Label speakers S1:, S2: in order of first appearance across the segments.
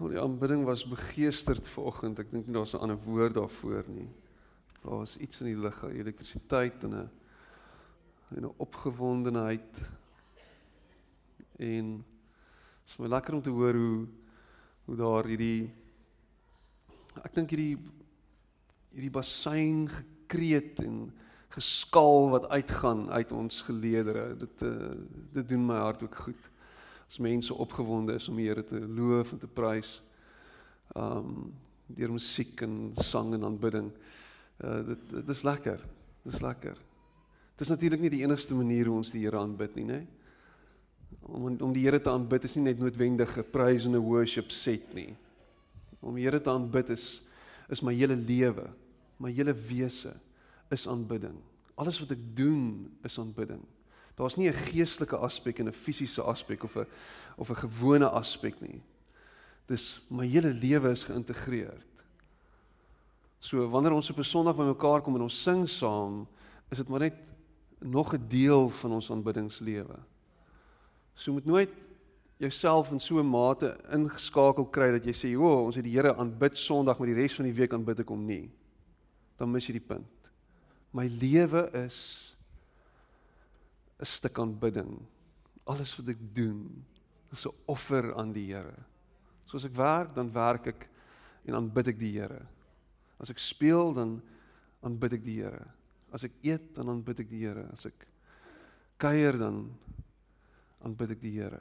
S1: Al die aanbidding was begeesterd vanoggend. Ek dink nie daar's 'n ander woord daarvoor nie. Daar was iets in die lug, elektrisiteit en 'n en 'n opgewondenheid. En dit is my lekker om te hoor hoe hoe daar hierdie ek dink hierdie hierdie bassein gekreet en geskaal wat uitgaan uit ons geleedere. Dit uh, dit doen my hart ook goed. As mense opgewonde is om die Here te loof en te prys. Um deur musiek en sang en aanbidding. Uh dit dit is lekker. Dit is lekker. Dit is natuurlik nie die enigste manier hoe ons die Here aanbid nie, né? Om om die Here te aanbid is nie net noodwendig 'n praise en 'n worship set nie. Om die Here te aanbid is is my hele lewe, my hele wese is aanbidding. Alles wat ek doen is aanbidding. Daar's nie 'n geestelike aspek en 'n fisiese aspek of 'n of 'n gewone aspek nie. Dis my hele lewe is geïntegreerd. So wanneer ons op 'n Sondag bymekaar kom en ons sing saam, is dit maar net nog 'n deel van ons aanbiddingslewe. So moet nooit jouself in so 'n mate ingeskakel kry dat jy sê, "O, ons het die Here aanbid Sondag, maar die res van die week aanbid ek hom nie." Dan mis jy die punt. My lewe is 'n stuk aanbidding. Alles wat ek doen, is 'n offer aan die Here. Soos ek werk, dan werk ek en aanbid ek die Here. As ek speel, dan aanbid ek die Here. As ek eet, dan aanbid ek die Here. As ek kuier, dan aanbid ek die Here.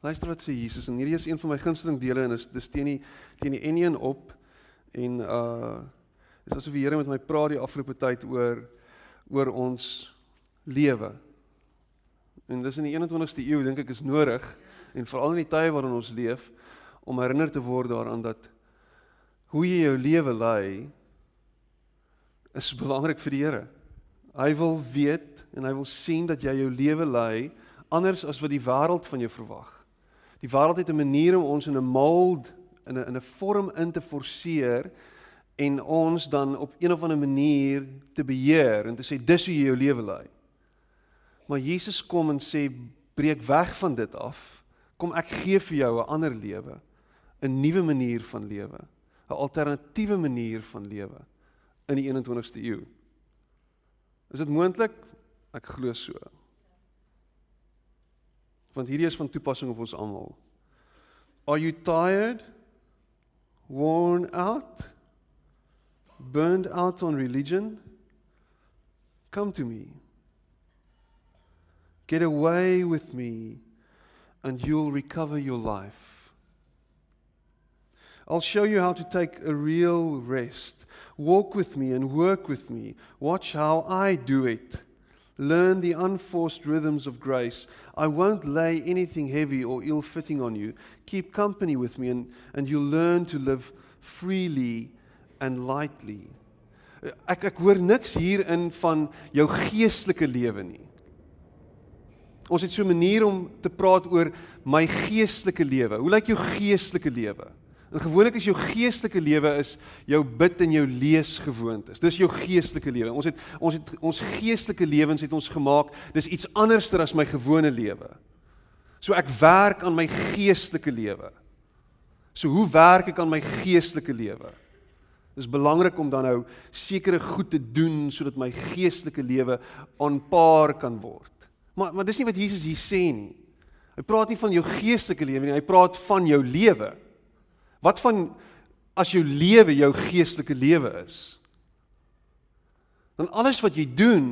S1: Luister wat sê Jesus en hierdie is een van my gunsteling dele en is dis teen die teen die N1 op en uh dis asof die Here met my praat die afgelope tyd oor oor ons lewe. En dis in die 21ste eeu dink ek is nodig en veral in die tye waarin ons leef om herinner te word daaraan dat hoe jy jou lewe lei is belangrik vir die Here. Hy wil weet en hy wil sien dat jy jou lewe lei anders as wat die wêreld van jou verwag. Die wêreld het 'n manier om ons in 'n mold in 'n in 'n vorm in te forceer en ons dan op een of ander manier te beheer en te sê dis hoe jy jou lewe lei. Maar Jesus kom en sê breek weg van dit af. Kom ek gee vir jou 'n ander lewe, 'n nuwe manier van lewe, 'n alternatiewe manier van lewe in die 21ste eeu. Is dit moontlik? Ek glo so. Want hierdie is van toepassing op ons almal. Are you tired? Worn out? Burned out on religion, come to me. Get away with me, and you'll recover your life. I'll show you how to take a real rest. Walk with me and work with me. Watch how I do it. Learn the unforced rhythms of grace. I won't lay anything heavy or ill fitting on you. Keep company with me, and, and you'll learn to live freely and lightly. Ek ek hoor niks hierin van jou geestelike lewe nie. Ons het so 'n manier om te praat oor my geestelike lewe. Hoe lyk jou geestelike lewe? En gewoonlik is jou geestelike lewe is jou bid en jou lees gewoontes. Dis jou geestelike lewe. Ons het ons het ons geestelike lewens het ons gemaak. Dis iets anderster as my gewone lewe. So ek werk aan my geestelike lewe. So hoe werk ek aan my geestelike lewe? Dis belangrik om dan nou sekere goed te doen sodat my geestelike lewe aanpaar kan word. Maar maar dis nie wat Jesus hier sê nie. Hy praat nie van jou geestelike lewe nie, hy praat van jou lewe. Wat van as jou lewe jou geestelike lewe is? Dan alles wat jy doen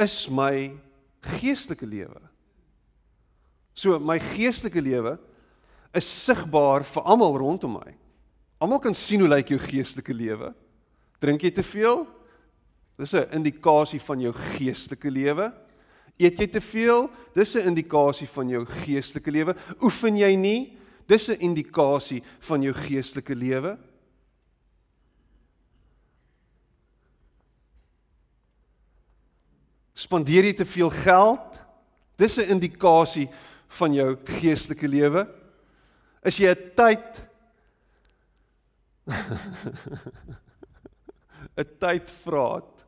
S1: is my geestelike lewe. So my geestelike lewe is sigbaar vir almal rondom my. Almal kan sien hoe lyk jou geestelike lewe. Drink jy te veel? Dis 'n indikasie van jou geestelike lewe. Eet jy te veel? Dis 'n indikasie van jou geestelike lewe. Oefen jy nie? Dis 'n indikasie van jou geestelike lewe. Spandeer jy te veel geld? Dis 'n indikasie van jou geestelike lewe. Is jy 'n tyd 'n tyd vraat.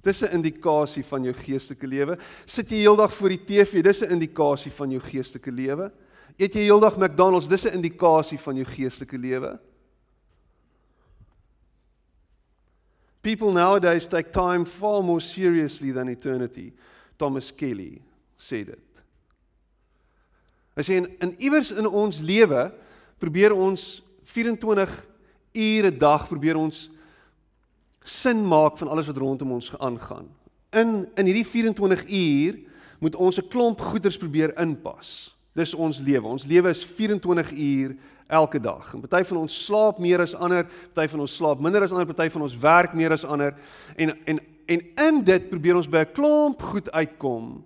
S1: Dis 'n indikasie van jou geestelike lewe. Sit jy heeldag voor die TV, dis 'n indikasie van jou geestelike lewe. Eet jy heeldag McDonald's, dis 'n indikasie van jou geestelike lewe. People nowadays take time far more seriously than eternity. Thomas Kelly sê dit. Hy sê in, in iewers in ons lewe probeer ons 24 ure 'n dag probeer ons sin maak van alles wat rondom ons aangaan. In in hierdie 24 uur moet ons 'n klomp goeders probeer inpas. Dis ons lewe. Ons lewe is 24 uur elke dag. En party van ons slaap meer as ander, party van ons slaap minder as ander, party van ons werk meer as ander. En en en in dit probeer ons by 'n klomp goed uitkom.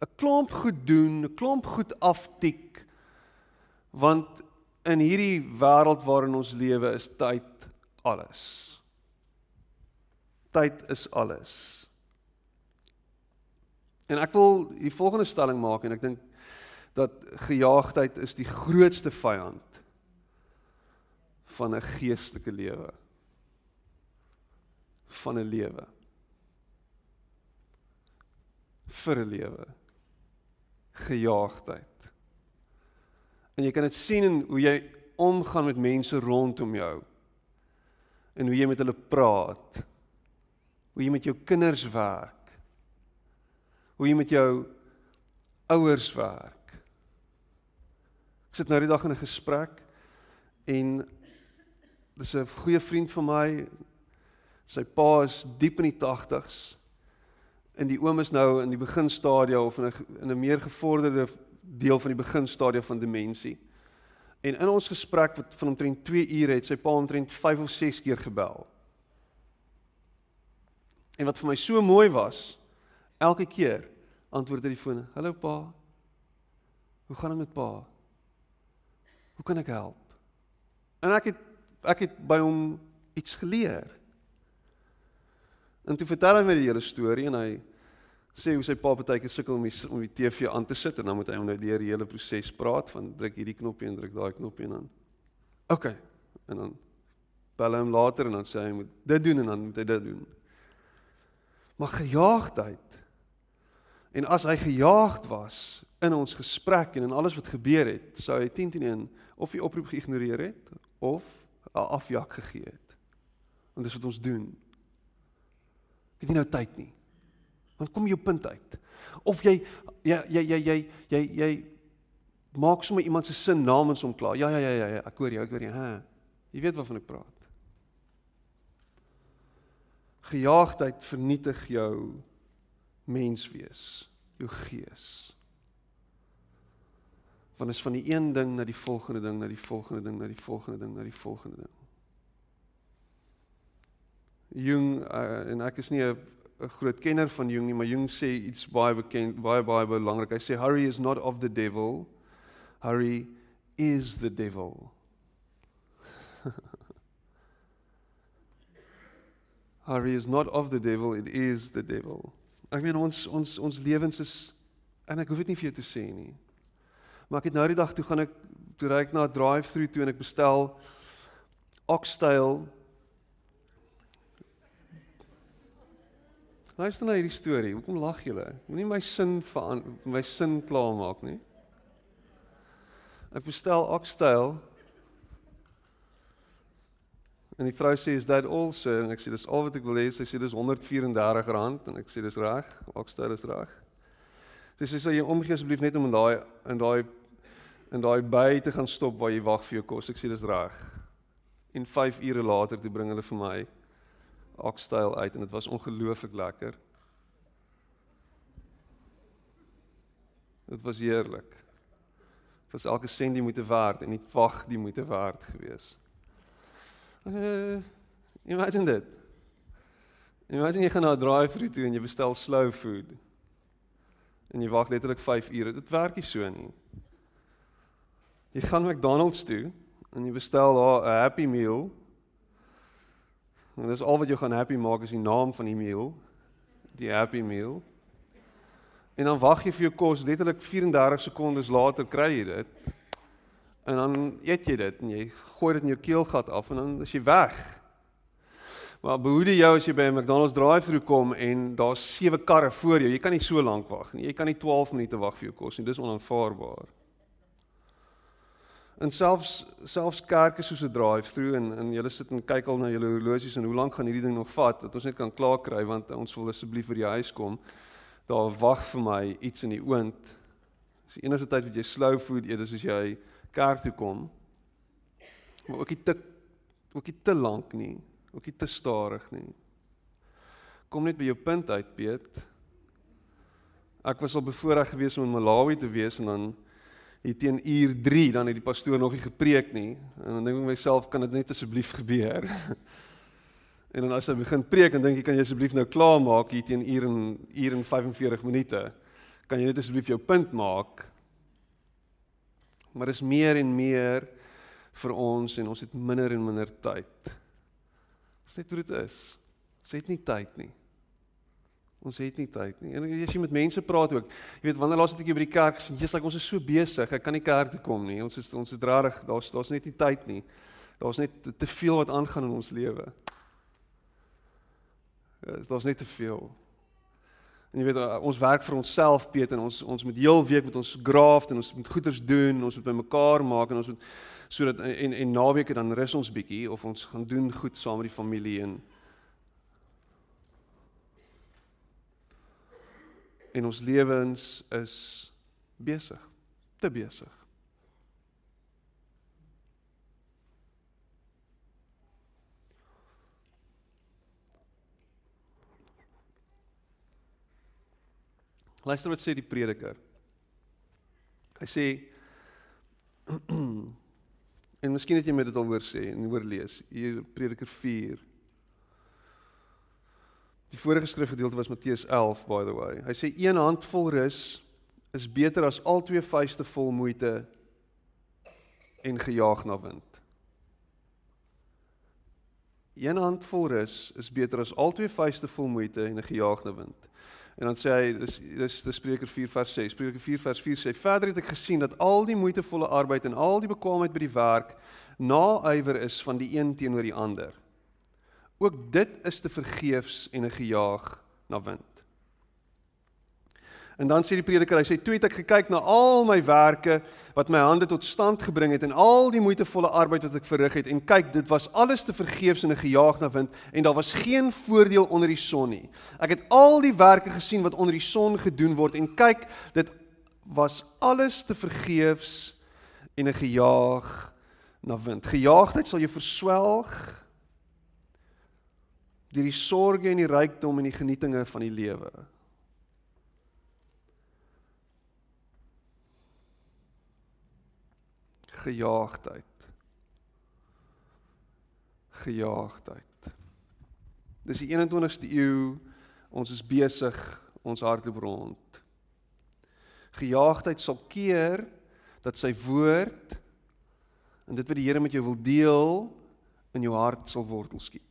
S1: 'n Klomp goed doen, 'n klomp goed aftik. Want in hierdie wêreld waarin ons lewe is tyd alles. Tyd is alles. En ek wil die volgende stelling maak en ek dink dat gejaagdheid is die grootste vyand van 'n geestelike lewe. van 'n lewe. vir 'n lewe. Gejaagdheid. En jy kan dit sien in hoe jy omgaan met mense rondom jou. En hoe jy met hulle praat hoe jy met jou kinders werk. Hoe jy met jou ouers werk. Ek sit nou die dag in 'n gesprek en dis 'n goeie vriend van my. Sy pa is diep in die 80's. En die oom is nou in die beginstadia of in 'n in 'n meer gevorderde deel van die beginstadia van demensie. En in ons gesprek wat van omtrent 2 ure het sy pa omtrent 5 of 6 keer gebel. En wat vir my so mooi was, elke keer antwoord hy die foon: "Hallo pa. Hoe gaan dit met pa? Hoe kan ek help?" En ek het ek het by hom iets geleer. En toe vertel hy my die hele storie en hy sê hoe sy pa partykeer sukkel om die om die TV aan te sit en dan moet hy hom nou deur die hele proses praat van druk hierdie knoppie en druk daai knoppie en dan. OK. En dan bel hy hom later en dan sê hy moet dit doen en dan moet hy dit doen maar gejaagdheid. En as hy gejaagd was in ons gesprek en in alles wat gebeur het, sou hy 10 teen 1 of die oproep geïgnoreer het of 'n afjak gegee het. Want dis wat ons doen. Ek het nie nou tyd nie. Want kom jou punt uit. Of jy jy jy jy jy jy, jy maak sommer iemand se sin namens hom klaar. Ja ja ja ja, ek hoor jou, ek hoor jou. Hæ. Jy weet waarvan ek praat. Gejaagdheid vernietig jou menswees, jou gees. Want is van die een ding na die volgende ding, na die volgende ding, na die volgende ding, na die volgende ding. Jung uh, en ek is nie 'n groot kenner van Jung nie, maar Jung sê iets baie bekend, baie baie belangrik. Hy sê hurry is not of the devil. Hurry is the devil. Hurry is not of the devil, it is the devil. Ek meen ons ons ons lewens is en ek hoef dit nie vir jou te sê nie. Maar ek het nou die dag toe gaan ek toe ry ek na 'n drive-through toe en ek bestel oxtail. Luister na hierdie storie. Hoekom lag julle? Moenie my sin van my sin klaar maak nie. Ek bestel oxtail En die vrou sê is that all sir en ek sê dis al wat ek wil hê. Sy sê dis R134 en ek sê dis reg. Okstel is reg. Sy sê sê jy omgee asseblief net om in daai in daai in daai by te gaan stop waar jy wag vir jou kos. Ek sê dis reg. En 5 ure later toe bring hulle vir my okstel uit en dit was ongelooflik lekker. Dit was heerlik. Dit was elke sent die moeite werd en die wag die moeite werd geweest. Uh, imagine dit. Imagine jy gaan na 'n drive-thru toe en jy bestel slow food. En jy wag letterlik 5 ure. Dit werk nie so nie. Jy gaan McDonald's toe en jy bestel daar 'n Happy Meal. En dis al wat jou gaan happy maak is die naam van die meal. Die Happy Meal. En dan wag jy vir jou kos letterlik 34 sekondes later kry jy dit. En dan eet jy dit en jy gooi dit in jou keelgat af en dan is jy weg. Maar behoede jou as jy by 'n McDonald's drive-through kom en daar's sewe karre voor jou. Jy kan nie so lank wag nie. Jy kan nie 12 minute wag vir jou kos nie. Dis onaanvaarbaar. En selfs selfs kerke soos 'n drive-through en en julle sit en kyk al na julle horlosies en hoe lank gaan hierdie ding nog vat dat ons net kan klaar kry want ons wil asseblief by die huis kom. Daar wag vir my iets in die oond. Dis die enigste tyd wat jy slow food eet is as jy kerk toe kom. Maar ook nie te ook nie te lank nie, ook nie te stadig nie. Kom net by jou punt uit, Piet. Ek was al bevoorreg geweest om in Malawi te wees en dan hier teen uur 3 dan het die pastoor nog nie gepreek nie en dan dink ek myself kan dit net asseblief gebeur. en dan as hy begin preek dan dink ek kan jy asseblief nou klaar maak hier teen uur en uur en 45 minute. Kan jy net asseblief jou punt maak? Maar is meer en meer vir ons en ons het minder en minder tyd. Dis net hoe dit is. Ons het nie tyd nie. Ons het nie tyd nie. En as jy met mense praat ook, jy weet wanneer laas het ek by die kerk gesien, jy's like ons is so besig, ek kan nie kerk toe kom nie. Ons is ons is rarig, daar's daar's net nie tyd nie. Daar's net te, te veel wat aangaan in ons lewe. Ja, daar's net te veel. En jy weet ons werk vir onsself Piet en ons ons moet heel week met ons graaf en ons moet goeders doen, ons moet bymekaar maak en ons moet sodat en en naweke dan rus ons bietjie of ons gaan doen goed saam met die familie en en ons lewens is besig, te besig. Luister wat sê die prediker. Hy sê en miskien het jy met dit al hoor sê en hoor lees, hier Prediker 4 Die vorige skrifgedeelte was Matteus 11 by the way. Hy sê een handvol rus is beter as al twee vuiste vol moeite en gejaag na wind. Een handvol rus is beter as al twee vuiste vol moeite en gejaag na wind. En dan sê hy dis dis die Spreuke 4 vers 6. Spreuke 4 vers 4 sê verder het ek gesien dat al die moeitevolle arbeid en al die bekwaamheid by die werk naaiwer is van die een teenoor die ander. Ook dit is te vergeefs en 'n gejaag na wind. En dan sê die prediker, hy sê toe het ek gekyk na al my werke wat my hande tot stand gebring het en al die moeitevolle arbeid wat ek verrig het en kyk, dit was alles te vergeefs en 'n gejaag na wind en daar was geen voordeel onder die son nie. Ek het al die werke gesien wat onder die son gedoen word en kyk, dit was alles te vergeefs en 'n gejaag na wind. Gejaagdheid sal jou verswelg deur die sorges en die rykdom en die genietinge van die lewe. Gejaagdheid. Gejaagdheid. Dis die 21ste eeu. Ons is besig, ons hardloop rond. Gejaagdheid sal keer dat sy woord en dit wat die Here met jou wil deel in jou hart sal wortel skiet.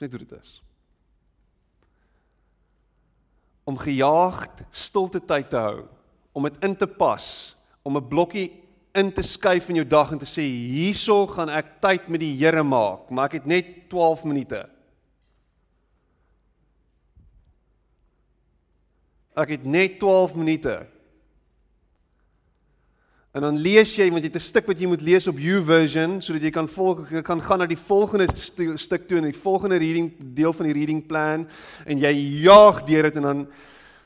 S1: Net hoe dit is. Om gejaagd stilte tyd te hou, om dit in te pas, om 'n blokkie in te skuif in jou dag en te sê hierso gaan ek tyd met die Here maak, maar ek het net 12 minute. Ek het net 12 minute. En dan lees jy want jy het 'n stuk wat jy moet lees op YouVersion sodat jy kan volg kan gaan na die volgende stu, stuk toe en die volgende reading deel van die reading plan en jy jaag deur dit en dan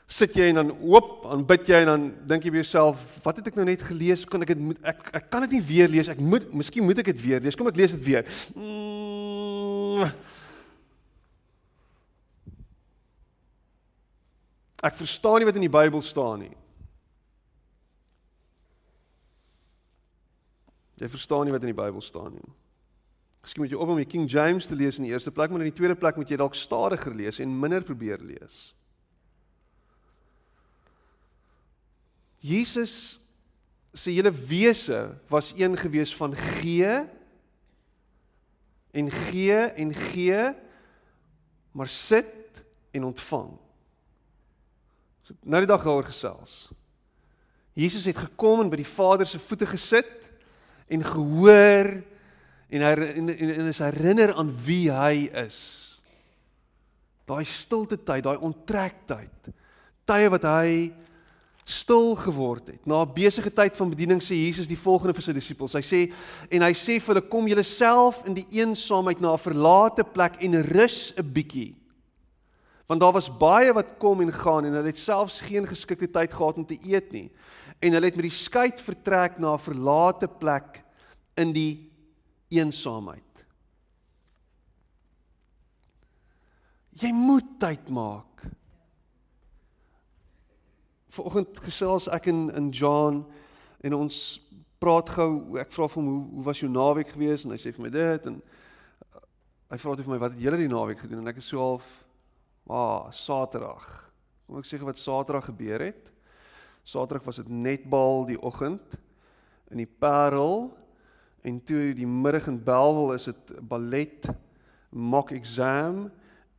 S1: sit jy en dan hoop en bid jy en dan dink jy by jouself wat het ek nou net gelees? Kan ek dit moet ek ek kan dit nie weer lees ek moet miskien moet ek dit weer lees. Kom ek lees dit weer. Mm. Ek verstaan nie wat in die Bybel staan nie Jy verstaan nie wat in die Bybel staan nie. Miskien moet jy op om die King James te lees in die eerste plek, maar in die tweede plek moet jy dalk stadiger lees en minder probeer lees. Jesus se hele wese was een gewees van gee en gee en gee maar sit en ontvang. Ons het nou die dag daaroor gesels. Jesus het gekom en by die Vader se voete gesit en gehoor en hy en, en, en is herinner aan wie hy is. Daai stilte tyd, daai onttrektyd. Tye wat hy stil geword het. Na 'n besige tyd van bediening sê Jesus die volgende vir sy disippels. Hy sê en hy sê vir hulle kom julle self in die eensaamheid na 'n verlate plek en rus 'n bietjie. Want daar was baie wat kom en gaan en hulle het selfs geen geskikte tyd gehad om te eet nie. En hulle het met die skei vertrek na 'n verlate plek in die eensaamheid. Jy moet tyd maak Vanoggend gesels ek in in John en ons praat gou ek vra vir hom hoe hoe was jou naweek gewees en hy sê vir my dit en uh, hy vra vir my wat het julle die naweek gedoen en ek is so half ah Saterdag. Kom ek sê wat Saterdag gebeur het? Saterdag was dit netbal die oggend in die Parel en toe die middag in Belwel is dit ballet mock exam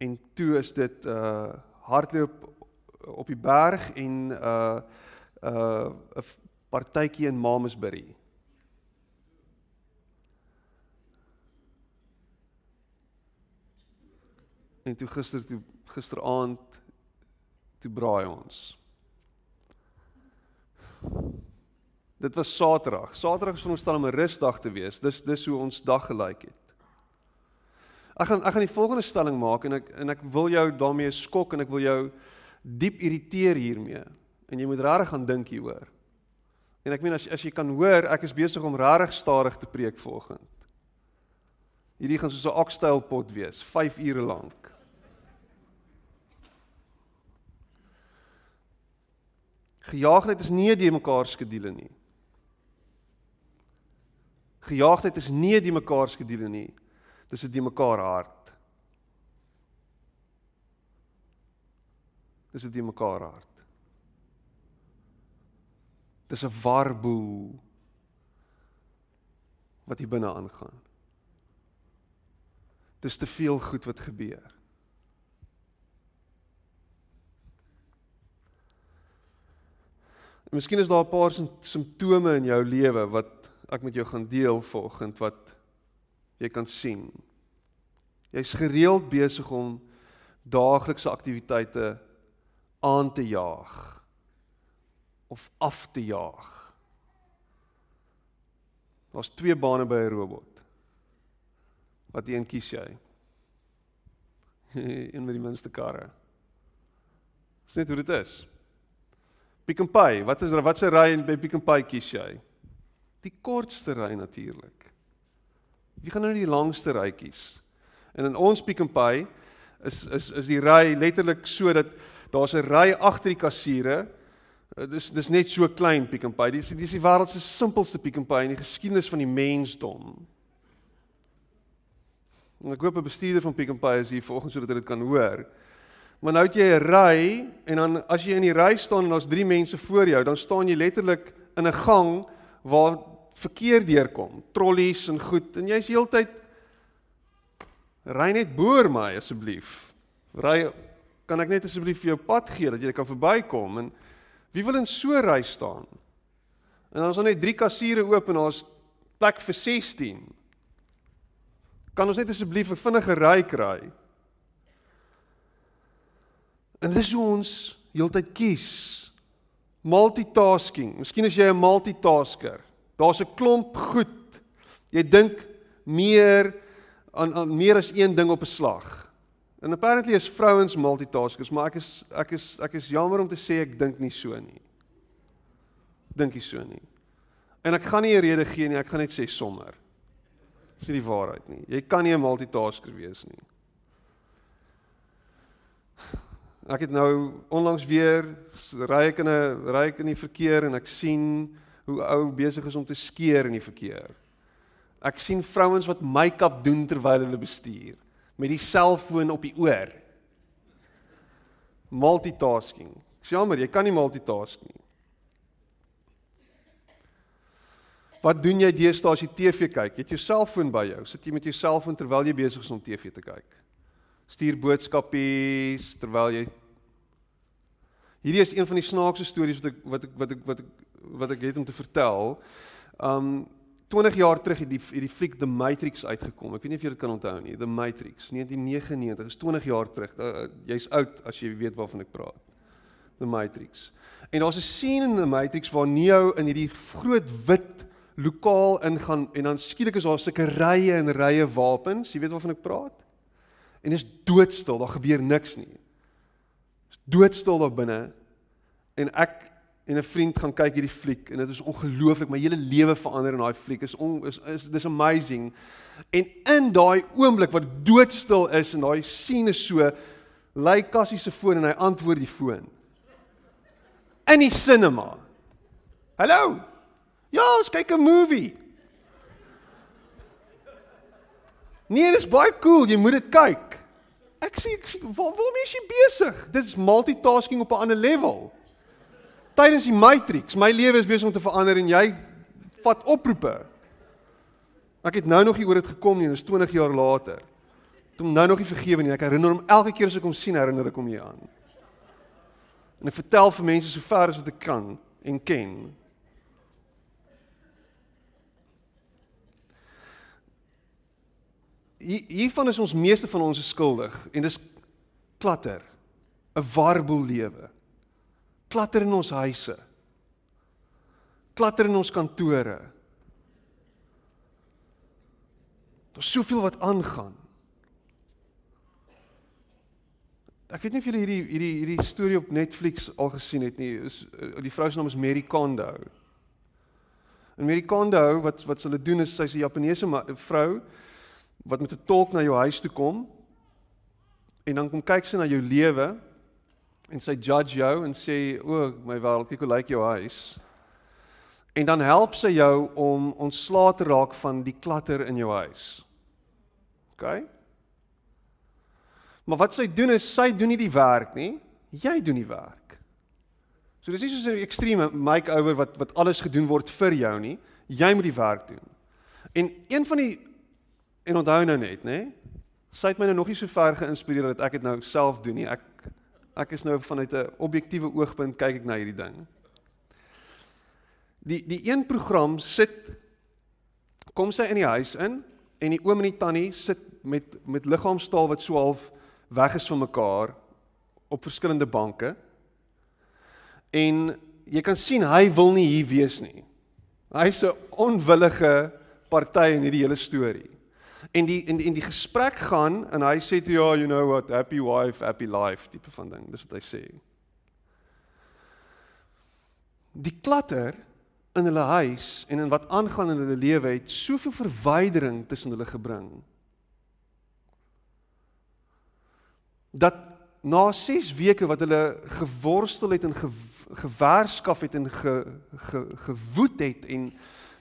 S1: en toe is dit uh hardloop op die berg en uh, 'n uh, 'n partytjie in Mamasbury. En toe gister toe gisteraand toe braai ons. Dit was Saterdag. Saterdag is veronderstel om 'n rusdag te wees. Dis dis hoe ons dag gelyk het. Ek gaan ek gaan die volgende stelling maak en ek en ek wil jou daarmee skok en ek wil jou diep irriteer hiermee en jy moet regtig gaan dink hieroor. En ek meen as as jy kan hoor, ek is besig om regtig stadig te preek vanoggend. Hierdie gaan soos 'n oxtail pot wees, 5 ure lank. Gejaagdheid is nie die mekaar skedules nie. Gejaagdheid is nie die mekaar skedules nie. Dis 'n die mekaar hart. Dis dit in mekaar hart. Dis 'n warboel wat hier binne aangaan. Dis te veel goed wat gebeur. Miskien is daar 'n paar simptome in jou lewe wat ek met jou gaan deel vanoggend wat jy kan sien. Jy's gereeld besig om daaglikse aktiwiteite aan te jaag of af te jaag. Daar's twee bane by 'n robot. Wat een kies jy? een met die minste karre. Dis net hoe dit is. Pick n Pay, wat is wat se ry by Pick n Pay kies jy? Die kortste ry natuurlik. Wie gaan nou die langste ry kies? En in ons Pick n Pay is is is die ry letterlik so dat Daar's 'n ry agter die kassiere. Eh, dis dis net so klein Pick n Pay. Dis dis die wêreld se simpelste Pick n Pay in die geskiedenis van die mensdom. En ek hoop 'n bestuurder van Pick n Pay is hier vanoggend sodat hy dit kan hoor. Maar nou het jy 'n ry en dan as jy in die ry staan en daar's 3 mense voor jou, dan staan jy letterlik in 'n gang waar verkeer deurkom, trollies en goed en jy's heeltyd ry net boor my asseblief. Ry kan ek net asseblief vir jou pad gee dat jy kan verbykom en wie wil in so ry staan? En is daar net drie kassiere oop en daar's plek vir 16. Kan ons net asseblief 'n vinnige ry kry? En dis hoe ons heeltyd kies. Multitasking. Miskien is jy 'n multitasker. Daar's 'n klomp goed. Jy dink meer aan, aan meer as een ding op 'n slag. En apparently is vrouens multitaskers, maar ek is ek is ek is jammer om te sê ek dink nie so nie. Dink nie so nie. En ek gaan nie 'n rede gee nie, ek gaan net sê sommer. Dis nie die waarheid nie. Jy kan nie 'n multitasker wees nie. Ek het nou onlangs weer ry ek in 'n ry ek in die verkeer en ek sien hoe ou besig is om te skeer in die verkeer. Ek sien vrouens wat make-up doen terwyl hulle bestuur met die selfoon op die oor. Multitasking. Ek sê jammer, jy kan nie multitask nie. Wat doen jy deesdae as jy TV kyk? Jy het jou selfoon by jou. Sit jy met jou selfoon terwyl jy besig is om TV te kyk? Stuur boodskapies terwyl jy Hierdie is een van die snaakse stories wat ek wat ek wat ek wat ek wat ek het om te vertel. Um 20 jaar terug het die hierdie fliek The Matrix uitgekom. Ek weet nie of jy dit kan onthou nie. The Matrix 1999 is 20 jaar terug. Uh, Jy's oud as jy weet waarvan ek praat. The Matrix. En daar's 'n scene in The Matrix waar Neo in hierdie groot wit lokaal ingaan en dan skielik is daar sulke rye en rye wapens. Jy weet waarvan ek praat? En dit is doodstil. Daar gebeur niks nie. Dit is doodstil daar binne. En ek en 'n vriend gaan kyk hierdie fliek en dit is ongelooflik. My hele lewe verander in daai fliek. Is on, is is dis amazing. En in daai oomblik wat doodstil is en daai scene is so lei Cassie se foon en hy antwoord die foon. In die cinema. Hallo. Ja, ons kyk 'n movie. Nee, dit is baie cool. Jy moet dit kyk. Ek sê ek sê waar waarmee is jy besig? Dit is multitasking op 'n ander level. Tydens die matrix, my lewe is besig om te verander en jy vat oproepe. Ek het nou nog nie oor dit gekom nie, dit is 20 jaar later. Toe nou nog nie vergewe nie. Ek herinner hom elke keer as ek hom sien, herinner ek hom hieraan. En ek vertel vir mense so ver as wat ek kan en ken. Hiervan is ons meeste van ons skuldig en dis klatter 'n warboel lewe klatter in ons huise. Klatter in ons kantore. Daar's soveel wat aangaan. Ek weet nie of julle hierdie hierdie hierdie storie op Netflix al gesien het nie. Is eh, die vrou se naam is Mary Kondo. En Mary Kondo wat wat hulle doen is sy's 'n Japaneese vrou wat met 'n tolk na jou huis toe kom en dan kom kyk sy na jou lewe en sy judge jou en sê o my wêreld kyk hoe lyk jou huis en dan help sy jou om ontslae te raak van die klatter in jou huis. OK? Maar wat sy doen is sy doen nie die werk nie, jy doen die werk. So dis nie so 'n ekstreme makeover wat wat alles gedoen word vir jou nie, jy moet die werk doen. En een van die En onthou nou net, nê? Sy het my nou nog nie so ver geïnspireer dat ek dit nou self doen nie. Ek ek is nou vanuit 'n objektiewe oogpunt kyk ek na hierdie ding. Die die een program sit kom sy in die huis in en die oom en die tannie sit met met liggaamstaal wat so half weg is van mekaar op verskillende banke. En jy kan sien hy wil nie hier wees nie. Hy's 'n onwillige party in hierdie hele storie. En die die, en die gesprek gaan en hy sê toe ja, you know what, happy wife, happy life tipe van ding. Dis wat hy sê. Die klatter in hulle huis en in wat aangaan in hulle lewe het soveel verwydering tussen hulle gebring. Dat na 6 weke wat hulle geworstel het en ge, gewerskaf het en ge, ge, gewoed het en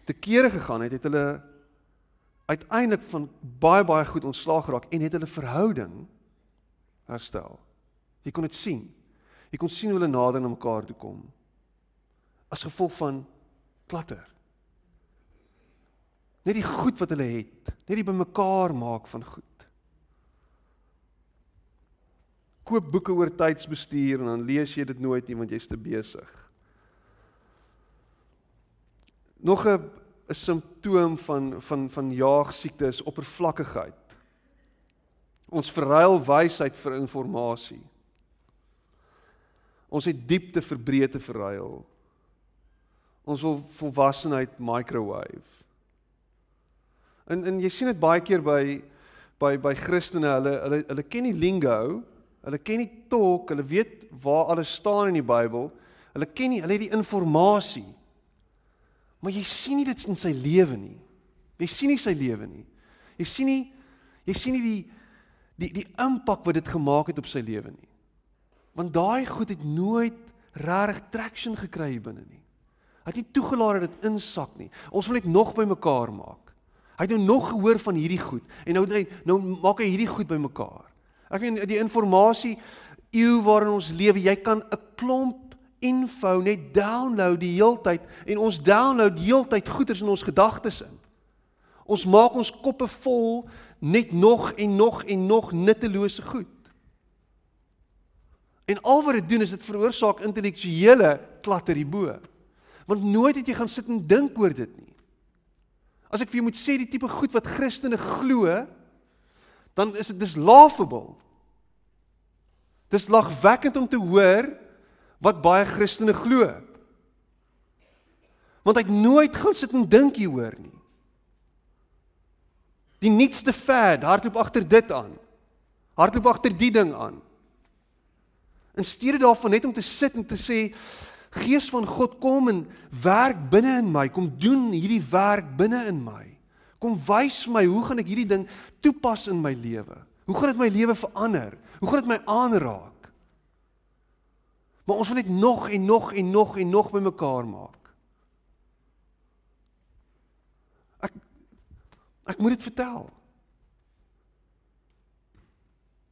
S1: te kere gegaan het, het hulle uiteindelik van baie baie goed ontslaag geraak en het hulle verhouding herstel. Jy kon dit sien. Jy kon sien hoe hulle nader aan mekaar toe kom. As gevolg van klatter. Net die goed wat hulle het, net die bymekaar maak van goed. Koop boeke oor tydsbestuur en dan lees jy dit nooit nie want jy's te besig. Nog 'n 'n simptoom van van van jaagsiekte is oppervlakkigheid. Ons verruil wysheid vir inligting. Ons het diepte vir breedte verruil. Ons wil volwassenheid microwave. En en jy sien dit baie keer by by by Christene, hulle hulle hulle ken die lingo, hulle ken die talk, hulle weet waar alles staan in die Bybel. Hulle ken nie, hulle het die inligting. Maar jy sien nie dit in sy lewe nie. Jy sien nie sy lewe nie. Jy sien nie jy sien nie die die die impak wat dit gemaak het op sy lewe nie. Want daai goed het nooit regtig traction gekry binne nie. Het nie toegelaat dat dit insak nie. Ons wil net nog by mekaar maak. Hy het nou nog gehoor van hierdie goed en nou nou maak hy hierdie goed by mekaar. Ek meen die inligting eeu waarin ons lewe, jy kan 'n klomp info net download die heeltyd en ons download heeltyd goeders in ons gedagtes in. Ons maak ons koppe vol net nog en nog en nog nuttelose goed. En al wat dit doen is dit veroorsaak intellektuele klatter hierbo. Want nooit het jy gaan sit en dink oor dit nie. As ek vir jou moet sê die tipe goed wat Christene glo, dan is dit dis laughable. Dis lagwekkend om te hoor wat baie Christene glo. Want hy het nooit gaan sit en dink hieroor nie. Die nuutste fad hardloop agter dit aan. Hardloop agter die ding aan. In steede daarvan net om te sit en te sê Gees van God kom en werk binne in my, kom doen hierdie werk binne in my. Kom wys vir my hoe gaan ek hierdie ding toepas in my lewe? Hoe gaan dit my lewe verander? Hoe gaan dit my aanraak? Maar ons wil net nog en nog en nog en nog bymekaar maak. Ek ek moet dit vertel.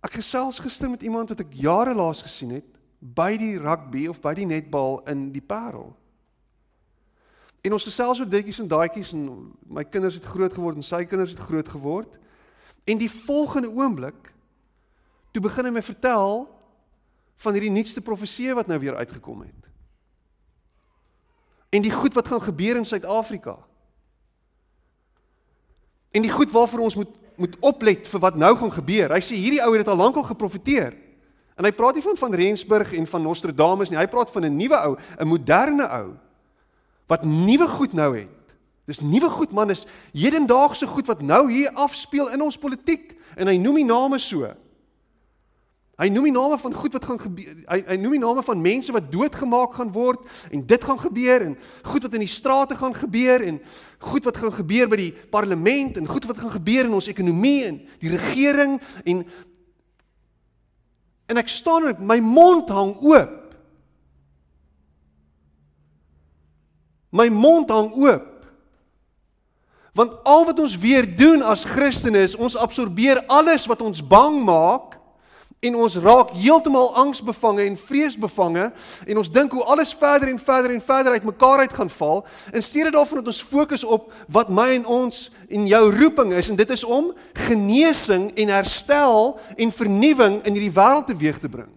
S1: Ek gesels gister met iemand wat ek jare laas gesien het by die rugby of by die netbal in die Parel. En ons gesels oor ditjies en daadjies en my kinders het groot geword en sy kinders het groot geword. En die volgende oomblik toe begin hy my vertel van hierdie nuutste profesie wat nou weer uitgekom het. En die goed wat gaan gebeur in Suid-Afrika. En die goed waarvoor ons moet moet oplet vir wat nou gaan gebeur. Hy sê hierdie ou het dit al lankal geprofeteer. En hy praat nie van van Rensburg en van Nostradamus nie. Hy praat van 'n nuwe ou, 'n moderne ou wat nuwe goed nou het. Dis nuwe goed man, is hedendaagse goed wat nou hier afspeel in ons politiek en hy noem die name so. Hy noem die name van goed wat gaan gebeur. Hy hy noem die name van mense wat doodgemaak gaan word en dit gaan gebeur en goed wat in die strate gaan gebeur en goed wat gaan gebeur by die parlement en goed wat gaan gebeur in ons ekonomie en die regering en En ek staan en my mond hang oop. My mond hang oop. Want al wat ons weer doen as Christene is ons absorbeer alles wat ons bang maak en ons raak heeltemal angsbevange en vreesbevange en ons dink hoe alles verder en verder en verder uitmekaar uit gaan val in steede daarvan dat ons fokus op wat my en ons en jou roeping is en dit is om genesing en herstel en vernuwing in hierdie wêreld teweeg te bring.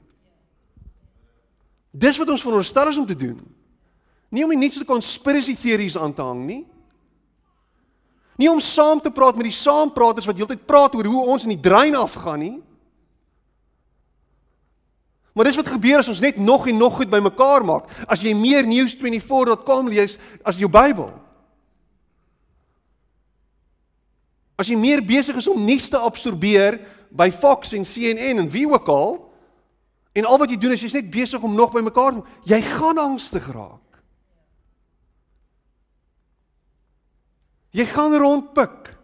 S1: Dis wat ons veronderstel is om te doen. Nie om net so 'n conspiracy theories aan te hang nie. Nie om saam te praat met die saampraters wat heeltyd praat oor hoe ons in die drein afgaan nie. Maar dis wat gebeur as ons net nog en nog goed bymekaar maak. As jy meer news24.com lees as jou Bybel. As jy meer besig is om nuus te absorbeer by Fox en CNN en wie ook al en al wat jy doen is jy's net besig om nog bymekaar jy gaan angstig raak. Jy gaan rondpik.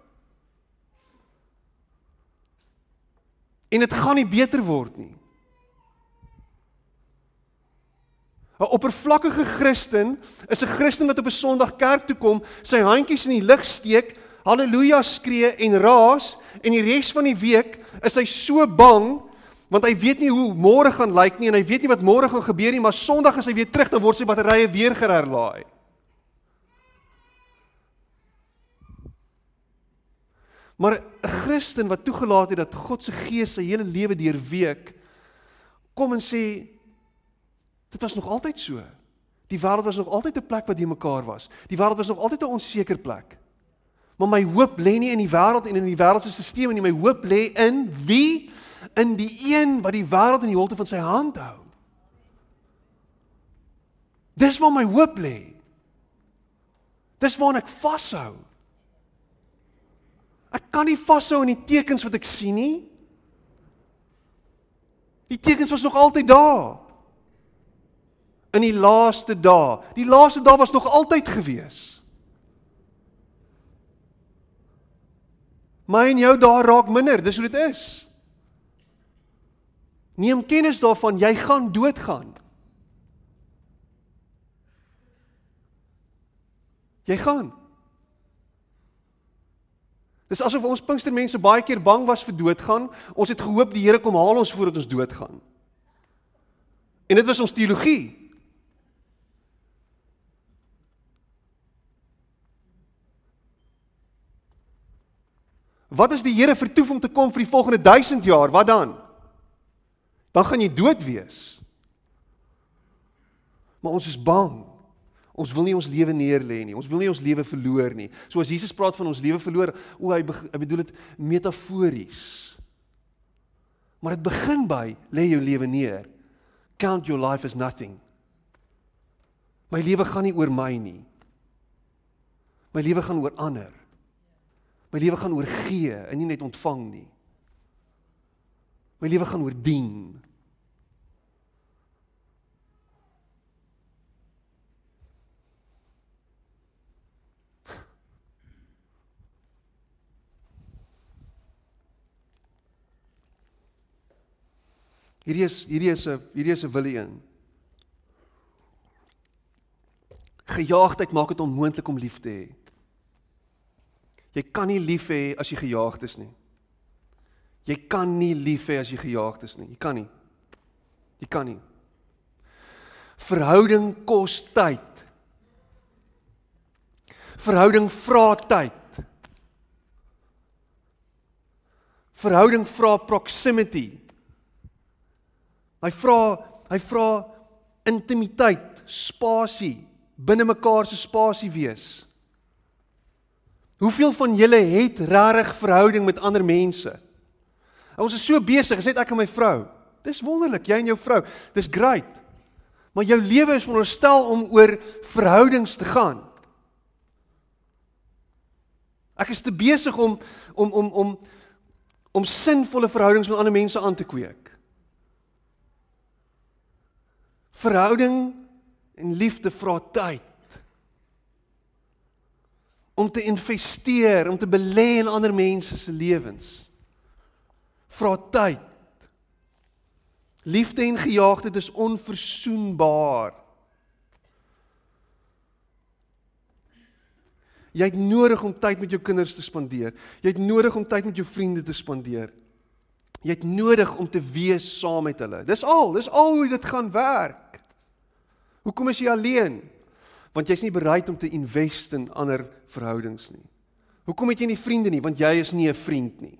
S1: En dit gaan nie beter word nie. 'n Oppervlakkige Christen is 'n Christen wat op 'n Sondag kerk toe kom, sy handjies in die lug steek, haleluja skree en raas en die res van die week is hy so bang want hy weet nie hoe môre gaan lyk nie en hy weet nie wat môre gaan gebeur nie, maar Sondag as hy weer terug dan word sy batterye weer gerlaai. Maar 'n Christen wat toegelaat het dat God se Gees sy hele lewe deurweek kom en sê Dit was nog altyd so. Die wêreld was nog altyd 'n plek wat die mekaar was. Die wêreld was nog altyd 'n onseker plek. Maar my hoop lê nie in die wêreld en in die wêreld se stelsel nie. My hoop lê in wie? In die een wat die wêreld in die holte van sy hand hou. Dis waar my hoop lê. Dis waar ek vashou. Ek kan nie vashou aan die tekens wat ek sien nie. Die tekens was nog altyd daar in die laaste dae. Die laaste dae was nog altyd gewees. My en jou daar raak minder, dis hoe dit is. Neem kennis daarvan, jy gaan doodgaan. Jy gaan. Dis asof ons Pinkstermense baie keer bang was vir doodgaan. Ons het gehoop die Here kom haal ons voordat ons doodgaan. En dit was ons teologie. Wat as die Here vertoef om te kom vir die volgende 1000 jaar? Wat dan? Dan gaan jy dood wees. Maar ons is bang. Ons wil nie ons lewe neerlê nie. Ons wil nie ons lewe verloor nie. So as Jesus praat van ons lewe verloor, o hy, hy bedoel dit metafories. Maar dit begin by lê jou lewe neer. Count your life as nothing. My lewe gaan nie oor my nie. My lewe gaan oor ander. My lewe gaan oor gee en nie net ontvang nie. My lewe gaan oor dien. Hierdie is hierdie is 'n hierdie is 'n wille een. Gejaagdheid maak dit onmoontlik om lief te hê. Jy kan nie lief hê as jy gejaagd is nie. Jy kan nie lief hê as jy gejaagd is nie. Jy kan nie. Jy kan nie. Verhouding kos tyd. Verhouding vra tyd. Verhouding vra proximity. Hy vra hy vra intimiteit, spasie, binne mekaar se spasie wees. Hoeveel van julle het regtig verhouding met ander mense? Ons is so besig, gesê ek en my vrou. Dis wonderlik, jy en jou vrou. Dis great. Maar jou lewe is veronderstel om oor verhoudings te gaan. Ek is te besig om om om om om sinvolle verhoudings met ander mense aan te kweek. Verhouding en liefde vra tyd. Om te investeer, om te belê in ander mense se lewens. Vra tyd. Liefde en gejaagdheid is onverzoenbaar. Jy het nodig om tyd met jou kinders te spandeer. Jy het nodig om tyd met jou vriende te spandeer. Jy het nodig om te wees saam met hulle. Dis al, dis al hoe dit gaan werk. Hoekom is jy alleen? Want jy's nie bereid om te invest in ander verhoudings nie. Hoekom het jy nie vriende nie? Want jy is nie 'n vriend nie.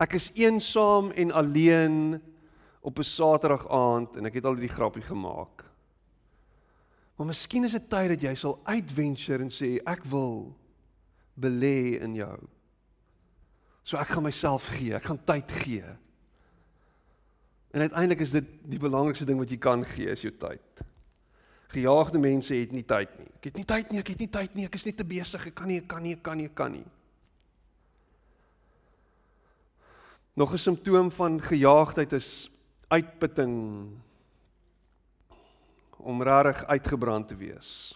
S1: Ek is eensaam en alleen op 'n Saterdag aand en ek het al hierdie grappie gemaak. Maar miskien is dit tyd dat jy sal uitventure en sê ek wil belê in jou. So ek gaan myself gee, ek gaan tyd gee. En uiteindelik is dit die belangrikste ding wat jy kan gee is jou tyd. Gejaagde mense het nie tyd nie. Ek het nie tyd nie, ek het nie tyd nie, ek is net te besig, ek kan nie, ek kan nie, ek kan nie, ek kan nie. Nog 'n simptoom van gejaagdheid is uitputting om rarig uitgebrand te wees.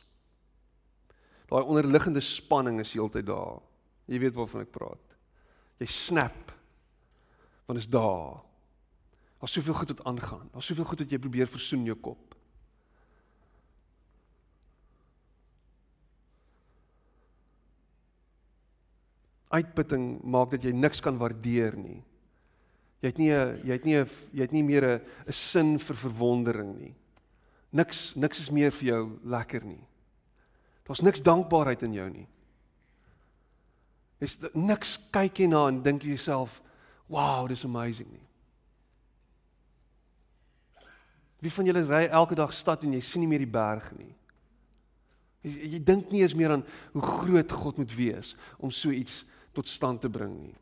S1: Daai onderliggende spanning is heeltyd daar. Jy weet waarvan ek praat. Jy snap. Want is daar. Daar's soveel goed wat aangaan. Daar's soveel goed wat jy probeer versoen in jou kop. Uitputting maak dat jy niks kan waardeer nie. Jy het nie 'n jy het nie 'n jy het nie meer 'n 'n sin vir verwondering nie. Niks niks is meer vir jou lekker nie. Daar's niks dankbaarheid in jou nie. Is niks kyk jy na en dink jy jouself, "Wow, dis amazing nie." Wie van julle ry elke dag stad en jy sien nie meer die berg nie? Jy, jy dink nie eens meer aan hoe groot God moet wees om so iets tot stand te bring nie.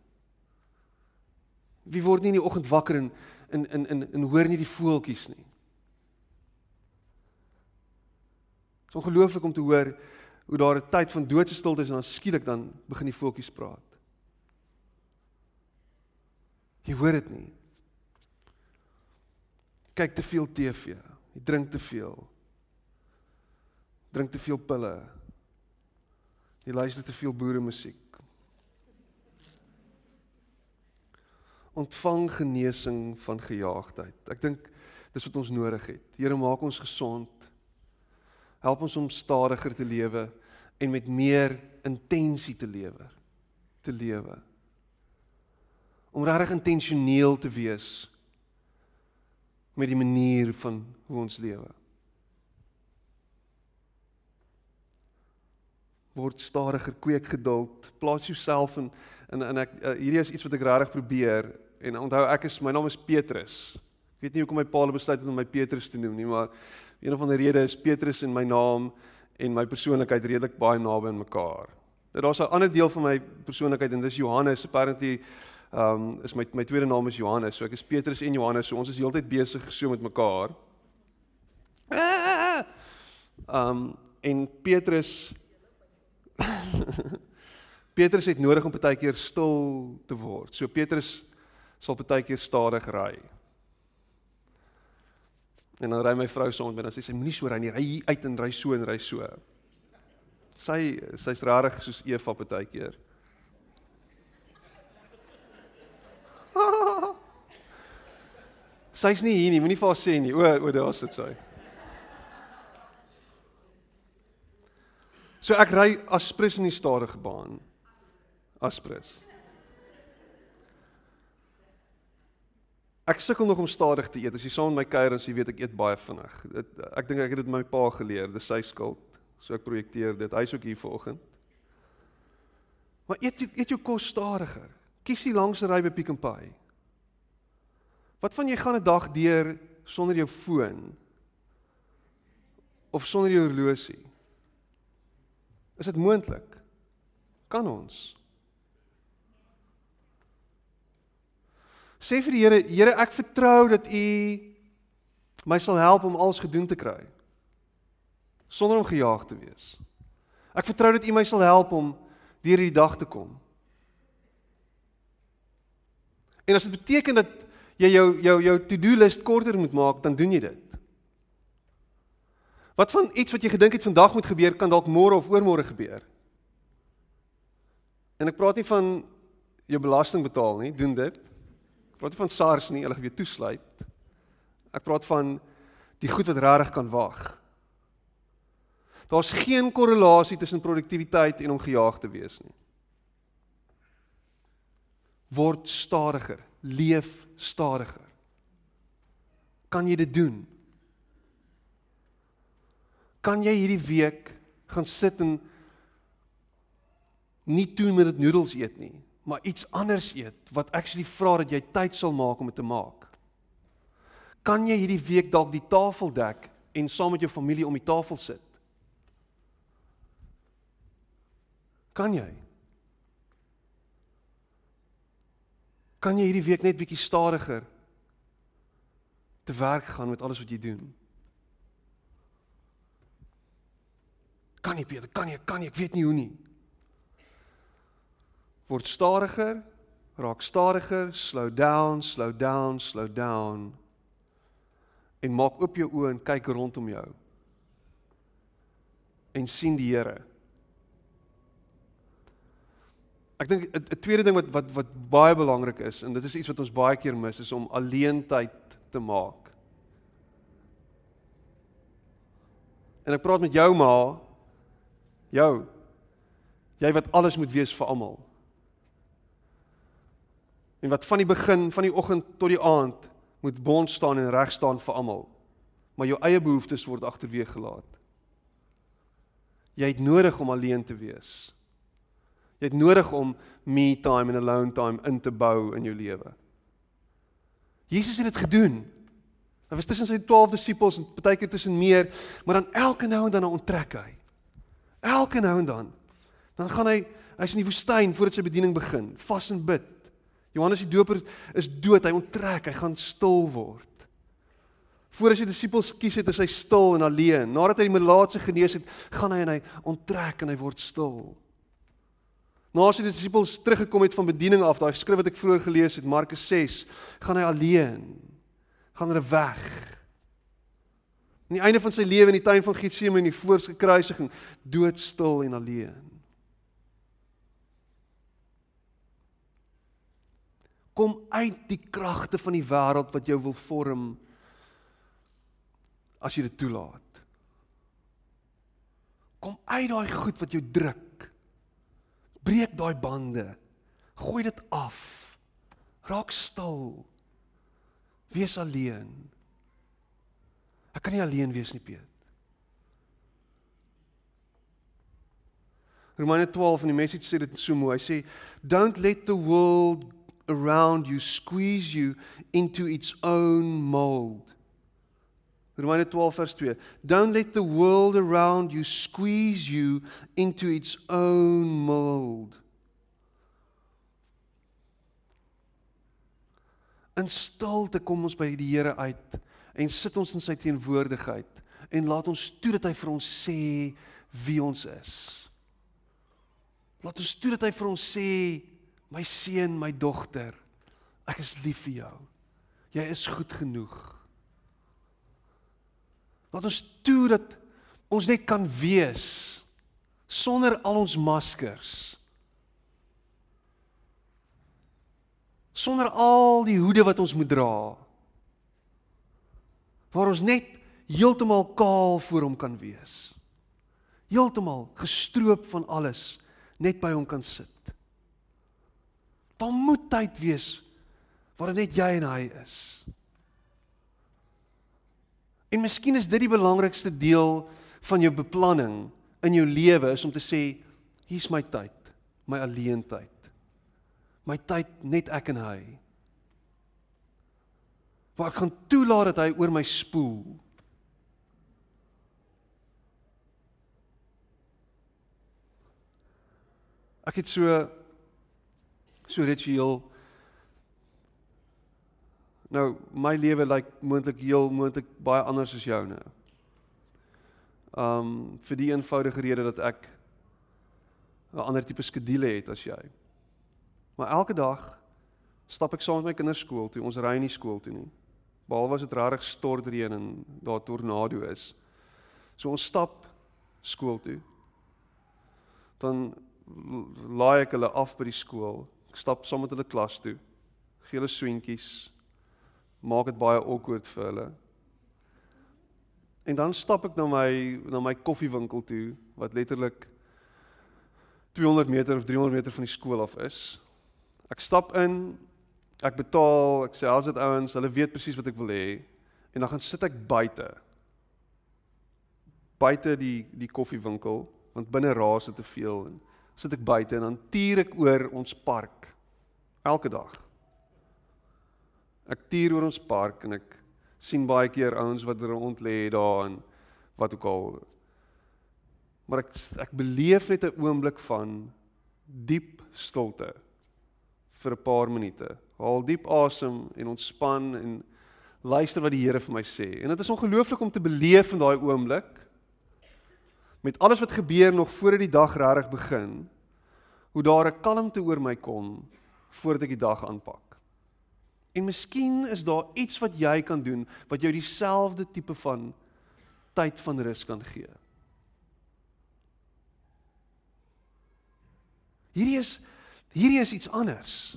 S1: Wie word nie in die oggend wakker en in in in en hoor nie die voeltjies nie. Dit is ongelooflik om te hoor hoe daar 'n tyd van doodse stilte is en dan skielik dan begin die voeltjies praat. Jy hoor dit nie. Kyk te veel TV. Jy drink te veel. Drink te veel pille. Jy luister te veel boere musiek. ontvang genesing van gejaagdheid. Ek dink dis wat ons nodig het. Here maak ons gesond. Help ons om stadiger te lewe en met meer intensie te lewe. Te lewe. Om regtig intentioneel te wees met die manier van hoe ons lewe. Word stadiger, kweek geduld, plaas jouself in en en ek uh, hierdie is iets wat ek regtig probeer En onthou ek is my naam is Petrus. Ek weet nie hoekom my pa besluit het om my Petrus te noem nie, maar een van die redes is Petrus in my naam en my persoonlikheid redelik baie naby aan mekaar. Nou daar's 'n ander deel van my persoonlikheid en dis Johannes. Apparently ehm um, is my my tweede naam is Johannes. So ek is Petrus en Johannes. So ons is heeltyd besig so met mekaar. Ehm um, en Petrus Petrus het nodig om baie keer stil te word. So Petrus sal baie keer stadig ry. En dan ry my vrou saam met my en sy sê moenie so ry nie, ry uit en ry so en ry so. Sy sy's rarig soos Eva baie keer. Sy's nie hier nie, moenie vir haar sê nie. O, o, daar sit sy. So ek ry aspres in die stadige baan. Aspres. Ek sukkel nog om stadig te eet. As jy saam met my kuier en jy weet ek eet baie vinnig. Ek dink ek het dit my pa geleer. Dis sy skuld. So ek projekteer dit. Hy's ook hier vanoggend. Maar eet eet jou kos stadiger. Kies die langste ry by Pick n Pay. Wat van jy gaan 'n dag deur sonder jou foon of sonder jou horlosie? Is dit moontlik? Kan ons? Sê vir die Here, Here, ek vertrou dat U my sal help om alles gedoen te kry sonder om gejaag te wees. Ek vertrou dat U my sal help om deur hierdie dag te kom. En as dit beteken dat jy jou jou jou to-do list korter moet maak, dan doen jy dit. Wat van iets wat jy gedink het vandag moet gebeur, kan dalk môre of oormôre gebeur. En ek praat nie van jou belasting betaal nie, doen dit. Ek praat nie van SARS nie, hulle gaan weer toesluit. Ek praat van die goed wat regtig kan wag. Daar's geen korrelasie tussen produktiwiteit en om gejaag te wees nie. Word stadiger, leef stadiger. Kan jy dit doen? Kan jy hierdie week gaan sit en nie toe met dit noedels eet nie? maar iets anders eet wat actually vra dat jy tyd sal maak om dit te maak. Kan jy hierdie week dalk die tafel dek en saam met jou familie om die tafel sit? Kan jy? Kan jy hierdie week net bietjie stadiger te werk gaan met alles wat jy doen? Kan jy Peter, kan jy, kan jy, ek weet nie hoe nie word stadiger, raak stadiger, slow down, slow down, slow down. En maak oop jou oë en kyk rondom jou. En sien die Here. Ek dink 'n tweede ding wat wat wat baie belangrik is en dit is iets wat ons baie keer mis is om alleen tyd te maak. En ek praat met jou ma, jou. Jy wat alles moet wees vir almal en wat van die begin van die oggend tot die aand moet bond staan en reg staan vir almal. Maar jou eie behoeftes word agterweeg gelaat. Jy het nodig om alleen te wees. Jy het nodig om me time en alone time in te bou in jou lewe. Jesus het dit gedoen. Hy was tussen sy 12 disippels en partykeer tussen meer, maar dan elke nou en dan onttrek hy. Elke nou en dan. Dan gaan hy, hy's in die woestyn voordat sy bediening begin, vas en bid. Johannes die Doper is dood, hy onttrek, hy gaan stil word. Voordat sy disippels kies het, hy stil en alleen. Nadat hy die melaatse genees het, gaan hy en hy onttrek en hy word stil. Nadat die disippels teruggekom het van bediening af, daai skrif wat ek vroeër gelees het, Markus 6, gaan hy alleen. Gaan hulle weg. Aan die einde van sy lewe in die tuin van Getsemane, voor sy kruisiging, doodstil en alleen. Kom uit die kragte van die wêreld wat jou wil vorm as jy dit toelaat. Kom uit daai goed wat jou druk. Breek daai bande. Gooi dit af. Raak stil. Wees alleen. Ek kan nie alleen wees nie, Piet. Romeine 12 in die message sê dit so mooi. Hy sê don't let the world around you squeeze you into its own mold. Romeine 12 vers 2. Don't let the world around you squeeze you into its own mold. In stilte kom ons by die Here uit en sit ons in sy teenwoordigheid en laat ons toe dat hy vir ons sê wie ons is. Laat ons toe dat hy vir ons sê my seun, my dogter, ek is lief vir jou. Jy is goed genoeg. Laat ons toe dat ons net kan wees sonder al ons maskers. Sonder al die hoede wat ons moet dra. Waar ons net heeltemal kaal voor hom kan wees. Heeltemal gestroop van alles net by hom kan sit. Daar moet tyd wees waar net jy en hy is. En miskien is dit die belangrikste deel van jou beplanning in jou lewe is om te sê hier's my tyd, my alleen tyd. My tyd net ek en hy. Waar ek gaan toelaat dat hy oor my spoel. Ek het so so ritueel Nou my lewe lyk like moontlik heel moontlik baie anders as joune. Um vir die eenvoudige rede dat ek 'n ander tipe skedule het as jy. Maar elke dag stap ek saam met my kinders skool toe. Ons ry nie skool toe nie. Behalwe as dit regtig stortreën en daar tornado is. So ons stap skool toe. Dan laai ek hulle af by die skool. Ek stap saam met hulle klas toe. Gee hulle swentjies. Maak dit baie awkward vir hulle. En dan stap ek na my na my koffiewinkel toe wat letterlik 200 meter of 300 meter van die skool af is. Ek stap in, ek betaal, ek sê as dit ouens, hulle weet presies wat ek wil hê en dan gaan sit ek buite. Buite die die koffiewinkel want binne raas dit te veel en sit ek buite en dan tuur ek oor ons park elke dag. Ek tuur oor ons park en ek sien baie keer ouens wat rond lê daar en wat ook al. Maar ek ek beleef net 'n oomblik van diep stilte vir 'n paar minute. Haal diep asem en ontspan en luister wat die Here vir my sê. En dit is ongelooflik om te beleef in daai oomblik met alles wat gebeur nog voor die dag regtig begin. Hoe daar 'n kalmte oor my kom voordat ek die dag aanpak. En miskien is daar iets wat jy kan doen wat jou dieselfde tipe van tyd van rus kan gee. Hierdie is hierdie is iets anders.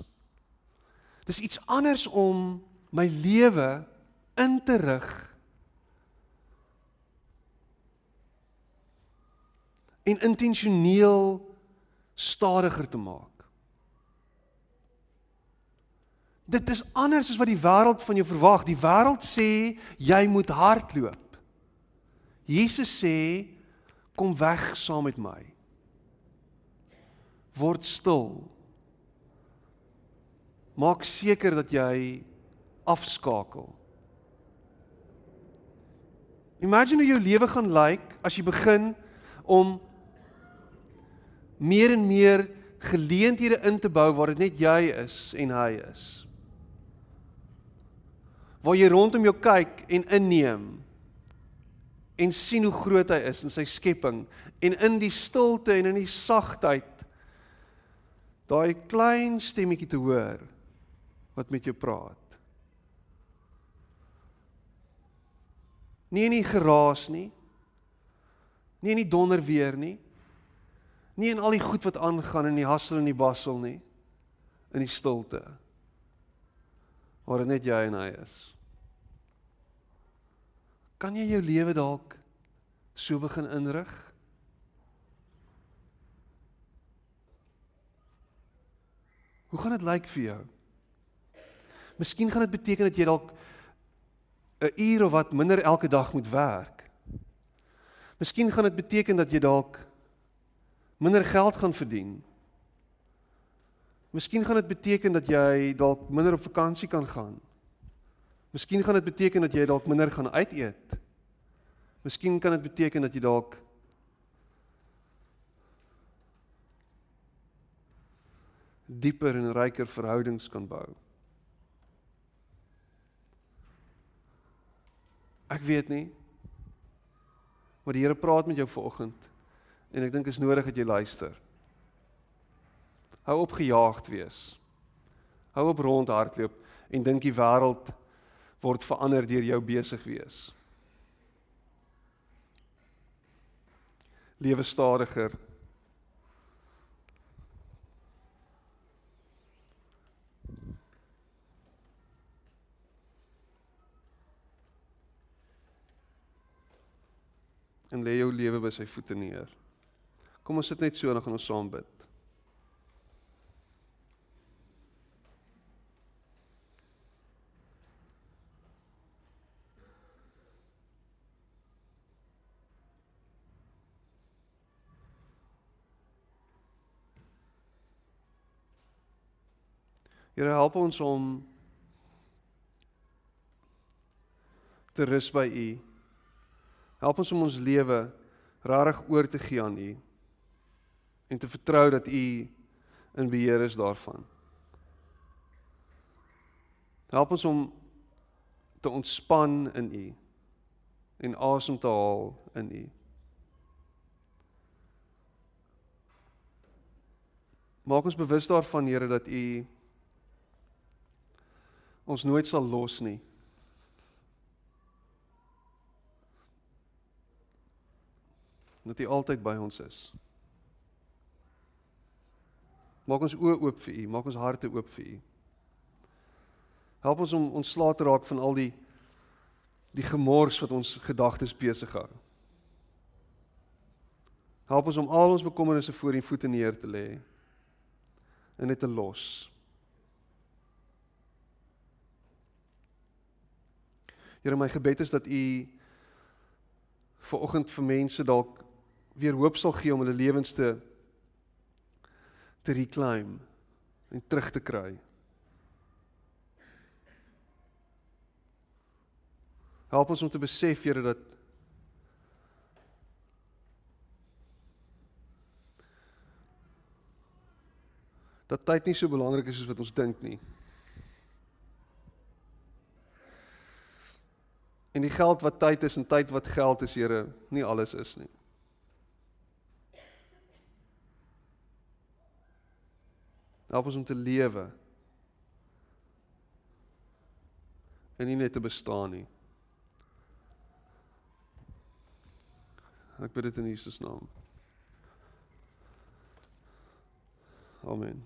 S1: Dis iets anders om my lewe in te rig en intentioneel stadiger te maak. Dit is anders as wat die wêreld van jou verwag. Die wêreld sê jy moet hardloop. Jesus sê kom weg saam met my. Word stil. Maak seker dat jy afskakel. Imagine hoe jou lewe gaan lyk like as jy begin om meer en meer geleenthede in te bou waar dit net jy is en hy is waar jy rondom jou kyk en inneem en sien hoe groot hy is in sy skepping en in die stilte en in die sagtheid daai klein stemmetjie te hoor wat met jou praat. Nie in die geraas nie. Nie in die donder weer nie. Nie in al die goed wat aangaan in die hassel en die bassel nie. In die stilte waar dit net jy en hy is. Kan jy jou lewe dalk so begin inrig? Hoe gaan dit lyk vir jou? Miskien gaan dit beteken dat jy dalk 'n uur of wat minder elke dag moet werk. Miskien gaan dit beteken dat jy dalk minder geld gaan verdien. Miskien gaan dit beteken dat jy dalk minder op vakansie kan gaan. Miskien gaan dit beteken dat jy dalk minder gaan uit eet. Miskien kan dit beteken dat jy dalk dieper en ryker verhoudings kan bou. Ek weet nie. Maar die Here praat met jou vanoggend en ek dink is nodig dat jy luister. Hou op gejaagd wees. Hou op rondhardloop en dink die wêreld word verander deur jou besig wees. Lewe stadiger. En lê jou lewe by sy voete neer. Kom ons sit net so en dan gaan ons saam bid. Here help ons om te rus by U. Help ons om ons lewe regtig oor te gee aan U en te vertrou dat U in beheer is daarvan. Help ons om te ontspan in U en asem te haal in U. Maak ons bewus daarvan Here dat U ons nooit sal los nie. Dat U altyd by ons is. Maak ons oë oop vir U, maak ons harte oop vir U. Help ons om ontslae te raak van al die die gemors wat ons gedagtes besig hou. Help ons om al ons bekommernisse voor U voete neer te lê en dit te los. Here my gebed is dat u vir oggend vir mense dalk weer hoop sal gee om hulle lewens te te reclaim en terug te kry. Help ons om te besef Here dat dat tyd nie so belangrik is soos wat ons dink nie. En die geld wat tyd is en tyd wat geld is, Here, nie alles is nie. Help ons om te lewe. En nie net te bestaan nie. Ek bid dit in Jesus naam. Amen.